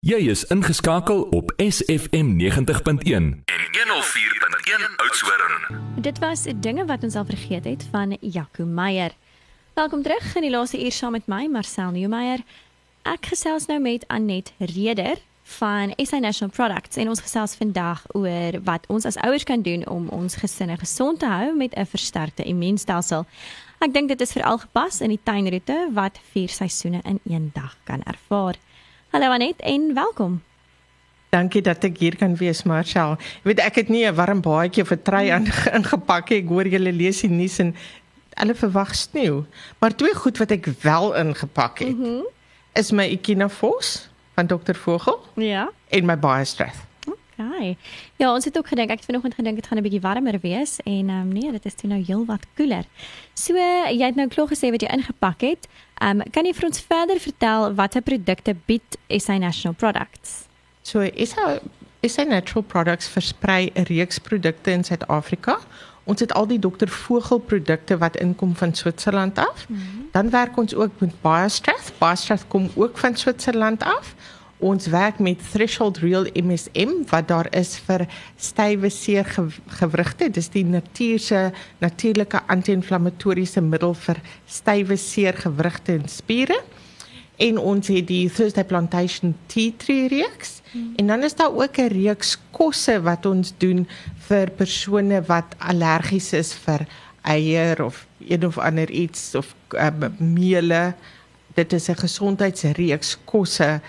Jy is ingeskakel op SFM 90.1 en 104.1 Oudtshoorn. Dit was dinge wat ons al vergeet het van Jaco Meyer. Welkom terug in die laaste uur saam met my Marcel Nieuwmeyer. Ek gesels nou met Anet Reder van SA National Products en ons gesels vandag oor wat ons as ouers kan doen om ons gesinne gesond te hou met 'n versterkte immuunstelsel. Ek dink dit is veral gepas in die tuinroete wat vier seisoene in een dag kan ervaar. Hallo Anet en welkom. Dankie dat ek hier kan wees, Marshall. Jy weet ek het nie 'n warm baadjie of 'n trui aan ingepak nie. Ek hoor julle lees die nuus en hulle verwag sneeu. Maar twee goed wat ek wel ingepak het. Mm -hmm. Is my Echinafos van Dr. Vogel Ja. en my BioStress. Okay. Ja, ons het ook gedink ek het vanoggend gedink dit gaan 'n bietjie warmer wees en ehm um, nee, dit is toe nou heelwat koeler. So jy het nou klaar gesê wat jy ingepak het. Ehm um, kan jy vir ons verder vertel watter produkte bied SA National Products? So is hy is hy natural products versprei 'n reeks produkte in Suid-Afrika. Ons het al die Dr. Vogel produkte wat inkom van Switserland af. Mm -hmm. Dan werk ons ook met BioStress. BioStress kom ook van Switserland af. Ons werk met Threshold Real MSM wat daar is vir stywe seer gewrigte. Dis die natuurse natuurlike anti-inflammatoriese middel vir stywe seer gewrigte en spiere. En ons het die Thursday Plantation Tea Tree reeks. Hmm. En dan is daar ook 'n reeks kosse wat ons doen vir persone wat allergies is vir eier of een of ander iets of um, meele. Dit is 'n gesondheidsreeks kosse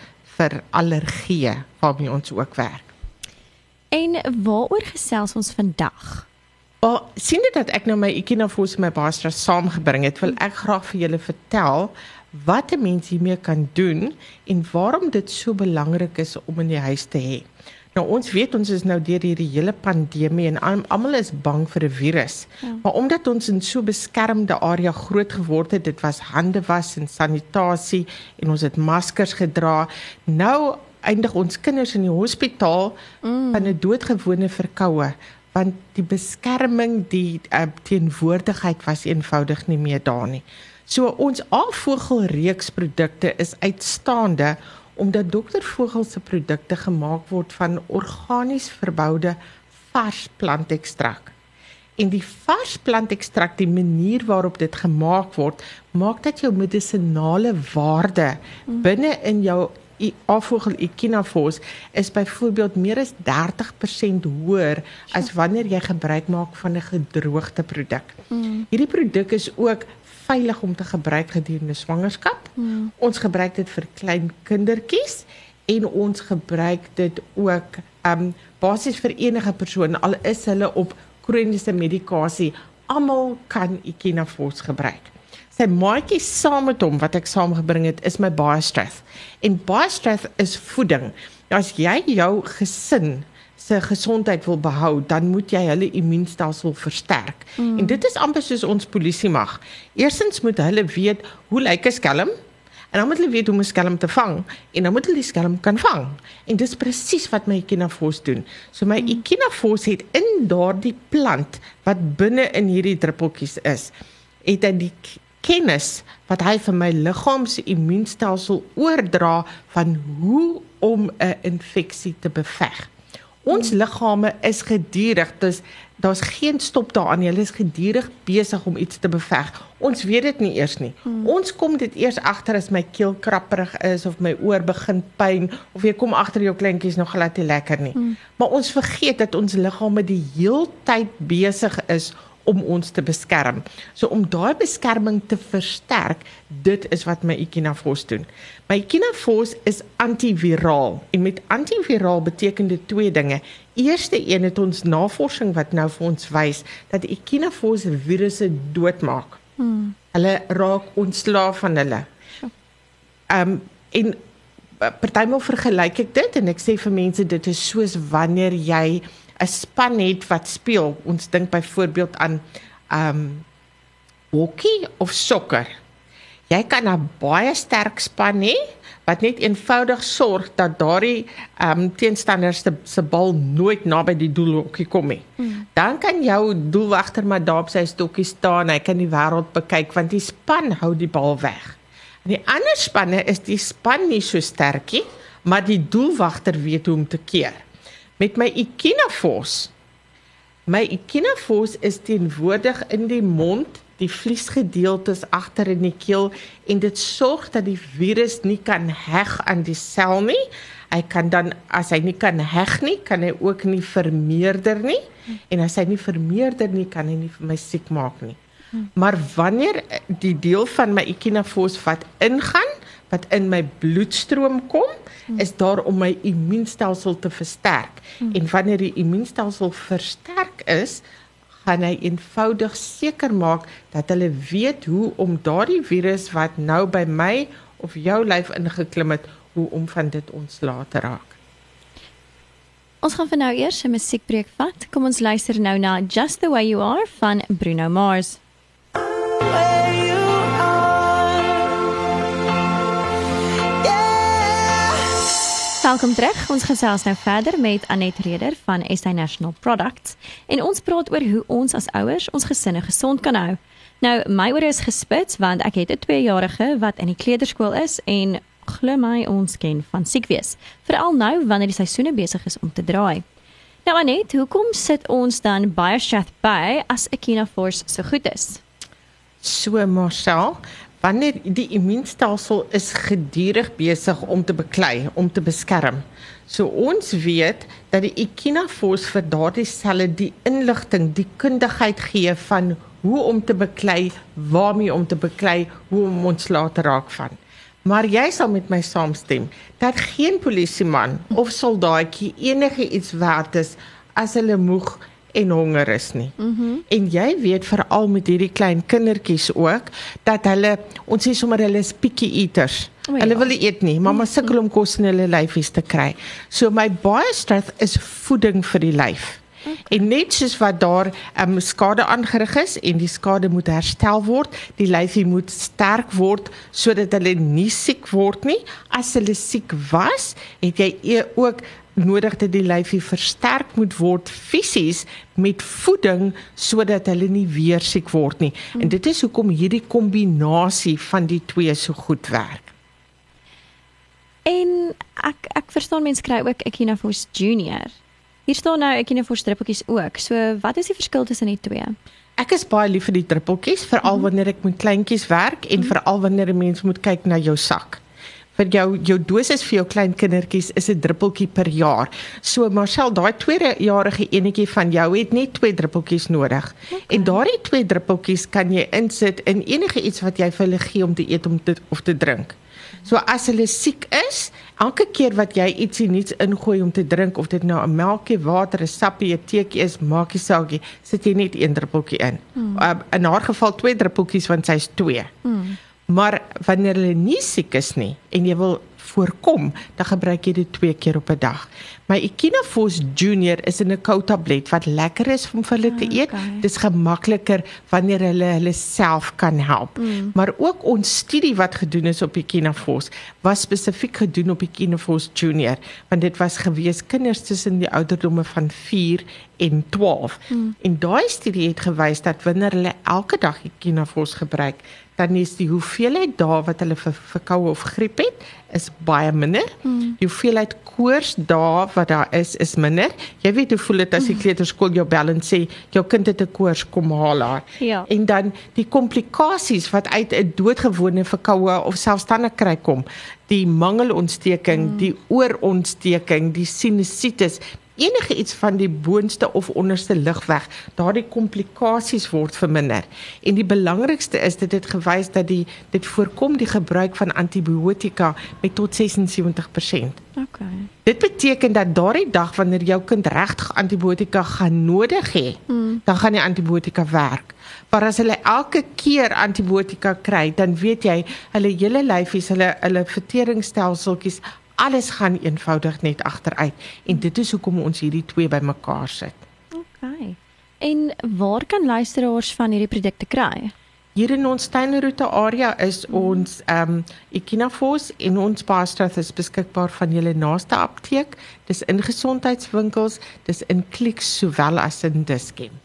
vir allergieë waarmee ons ook werk. En waaroor gesels ons vandag? Wel, sien dit dat ek nou my Echinafos en my Bastra saamgebring het, wil ek graag vir julle vertel wat 'n mens hiermee kan doen en waarom dit so belangrik is om in die huis te hê. Nou ons weet ons is nou deur hierdie hele pandemie en almal is bang vir 'n virus. Ja. Maar omdat ons in so beskermde area groot geword het, dit was hande was en sanitasie en ons het maskers gedra. Nou eindig ons kinders in die hospitaal mm. van 'n doodgewone verkoue want die beskerming die uh, teenwoordigheid was eenvoudig nie meer daar nie. So ons aalvogelreeks produkte is uitstaande omdat dokter Vogel se produkte gemaak word van organies verboude vars plantekstrak. En die vars plantekstrak, die manier waarop dit gemaak word, maak dat jou medisonale waarde binne in jou afvogel Echinafos is byvoorbeeld meer as 30% hoër as wanneer jy gebruik maak van 'n gedroogde produk. Mm. Hierdie produk is ook veilig om te gebruik gedurende swangerskap. Hmm. Ons gebruik dit vir klein kindertjies en ons gebruik dit ook um basies vir enige persoon al is hulle op kroniese medikasie. Almal kan Echinafos gebruik. Sy maatjie saam met hom wat ek saamgebring het is my BioStress. En BioStress is voeding. As jy jou gesin se gesondheid wil behou, dan moet jy hulle immuunstelsel versterk. Mm. En dit is amper soos ons polisie mag. Eerstens moet hulle weet hoe lyk 'n skelm? En dan moet hulle weet hoe om 'n skelm te vang en dan moet hulle die skelm kan vang. En dis presies wat my Echinafos doen. So my mm. Echinafos het in daardie plant wat binne in hierdie druppeltjies is, het hy die kennis wat hy vir my liggaam se immuunstelsel oordra van hoe om 'n infeksie te beveg. Ons liggame is gedurig, dis daar's geen stop daaraan. Hulle is gedurig besig om iets te beveg. Ons weet dit nie eers nie. Hmm. Ons kom dit eers agter as my keel krapperig is of my oor begin pyn of jy kom agter jou kleintjies nog glad nie lekker nie. Hmm. Maar ons vergeet dat ons liggame die heeltyd besig is om ons te beskerm. So om daai beskerming te versterk, dit is wat my Echinafos doen. My Echinafos is antiviraal en met antiviraal beteken dit twee dinge. Eerste een het ons navorsing wat nou vir ons wys dat Echinafos virusse doodmaak. Hmm. Hulle raak ontslaaf van hulle. Ehm um, en partymal vergelyk ek dit en ek sê vir mense dit is soos wanneer jy 'n span het wat speel. Ons dink byvoorbeeld aan ehm um, hockey of sokker. Jy kan 'n baie sterk span hê wat net eenvoudig sorg dat daardie ehm um, teenstander se se bal nooit naby die doelhokkie kom nie. Hmm. Dan kan jou doelwagter maar daar op sy stokkie staan, hy kan die wêreld bekyk want die span hou die bal weg. En die ander spanne is die span nie so sterk nie, maar die doelwagter weet hoe om te keer. Met my Echinafos. My Echinafos is teenwoordig in die mond, die vliesgedeeltes agter in die keel en dit sorg dat die virus nie kan heg aan die sel nie. Hy kan dan as hy nie kan heg nie, kan hy ook nie vermeerder nie en as hy nie vermeerder nie, kan hy nie vir my siek maak nie. Maar wanneer die deel van my Echinafos wat ingaan, wat in my bloedstroom kom, is daar om my immuunstelsel te versterk. En wanneer die immuunstelsel versterk is, gaan hy eenvoudig seker maak dat hulle weet hoe om daardie virus wat nou by my of jou lyf ingeklim het, hoe om van dit ontslae te raak. Ons gaan vir nou eers 'n musiekbreek vat. Kom ons luister nou na Just the Way You Are van Bruno Mars. Welkom terug. Ons gesels nou verder met Anet Reder van SA National Products en ons praat oor hoe ons as ouers ons gesinne gesond kan hou. Nou, my oor is gespits want ek het 'n 2-jarige wat in die kleuterskool is en glo my ons ken van siek wees, veral nou wanneer die seisoene besig is om te draai. Nou Anet, hoekom sit ons dan baie strath by as Echinaforce so goed is? So Marcel, wanneer die immuunstelsel is gedurig besig om te beklei, om te beskerm. So ons weet dat die Echinafos vir daardie selle die inligting, die kundigheid gee van hoe om te beklei, waarmee om te beklei, hoe om ontslae te raak van. Maar jy sal met my saamstem dat geen polisieman of soldaatjie enige iets werd is as hulle moeg en honger is nie. Mm en jy weet veral met hierdie klein kindertjies ook dat hulle ons sê sommer hulle is picky eaters. O, ja. Hulle wil nie eet nie. Mamma sukkel om kos in hulle lyfies te kry. So my baie strath is voeding vir die lyf. Okay. En net soos wat daar um, skade aangerig is en die skade moet herstel word, die lyfie moet sterk word sodat hulle nie siek word nie. As hulle siek was, het jy e- ook nodig dat die lyfie versterk moet word fisies met voeding sodat hulle nie weer siek word nie. En dit is hoekom hierdie kombinasie van die twee so goed werk. En ek ek verstaan mense kry ook Echinaforce Junior. Hier staan nou Echinaforce druppeltjies ook. So wat is die verskil tussen die twee? Ek is baie lief vir die druppeltjies, veral mm -hmm. wanneer ek met kleintjies werk en mm -hmm. veral wanneer 'n mens moet kyk na jou sak. Vir jou jou dosis vir jou klein kindertjies is 'n druppeltjie per jaar. So Marcel, daai 2-jarige enetjie van jou het net 2 druppeltjies nodig. Okay. En daardie 2 druppeltjies kan jy insit in enige iets wat jy vir hulle gee om te eet om te of te drink. So as hulle siek is, elke keer wat jy ietsie nuuts ingooi om te drink of dit nou 'n melkie, water, 'n sappie, 'n teetjie is, maak nie saak nie, sit jy net een druppeltjie in. Hmm. Uh, in haar geval twee druppeltjies want sy's 2. Hmm. Maar wanneer hulle nie siek is nie en jy wil voorkom, dan gebruik jy dit twee keer op 'n dag. My Echinafos Junior is in 'n kou tablet wat lekker is om vir hulle te eet. Okay. Dis gemakliker wanneer hulle hulle self kan help. Mm. Maar ook ons studie wat gedoen is op Echinafos was spesifiek gedoen op Echinafos Junior, want dit was gewees kinders tussen die ouderdomme van 4 en 12. Mm. En daai studie het gewys dat wanneer hulle elke dag Echinafos gebruik, dan is die hoeveelheid dae wat hulle vir verkoue of griep het, is baie minder. Mm. Die hoeveelheid koors dae wat daar is is minder. Jy weet hoe voel dit as die kleuterskool jou bel en sê jou kind het 'n koors, kom haal haar. Ja. En dan die komplikasies wat uit 'n doodgewone verkoue of selfstandig kry kom, die mangelontsteking, mm. die oorontsteking, die sinusitis, enige iets van die boonste of onderste lugweg, daardie komplikasies word verminder. En die belangrikste is dit het gewys dat die dit voorkom die gebruik van antibiotika met tot 76%. Okay. Dit beteken dat daardie dag wanneer jou kind regtig antibiotika gaan nodig hê, mm. dan gaan die antibiotika werk. Maar as hulle elke keer antibiotika kry, dan weet jy, hulle hele lyfies, hulle hulle verteringsstelleltjies, alles gaan eenvoudig net agteruit. En dit is hoekom ons hierdie twee bymekaar sit. Okay. En waar kan luisteraars van hierdie produkte kry? Hier in ons tuinroete area is ons ehm um, Echinafos en ons Pastrath is beskikbaar van julle naaste apteek. Dis in gesondheidswinkels, dis in Clicks sowel as in Dischem.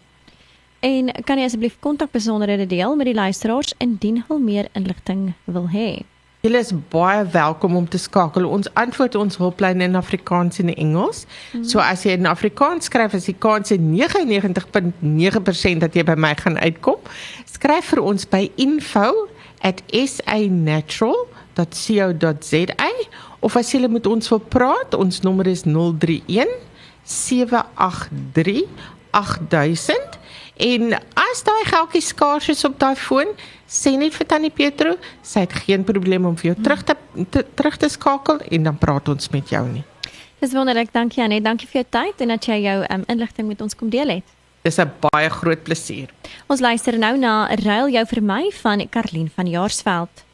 En kan jy asseblief kontakbesonderhede deel met die luisteraars indien hulle meer inligting wil hê? Julle is baie welkom om te skakel. Ons antwoord ons hulplyn in Afrikaans en Engels. Mm. So as jy in Afrikaans skryf, is die kans 99.9% dat jy by my gaan uitkom. Skryf vir ons by info@sanatural.co.za of as jy met ons wil praat, ons nommer is 031 783 8000 en as daai geldjie skaars is op daai foon, sê net vir Tannie Petro, sy het geen probleem om vir jou terug te, te terug te skakel en dan praat ons met jou nie. Dis wonderlik. Dankie Anet. Dankie vir jou tyd en dat jy jou um, inligting met ons kom deel het. Dis 'n baie groot plesier. Ons luister nou na 'n ruil jou vir my van Karlien van Jaarsveld.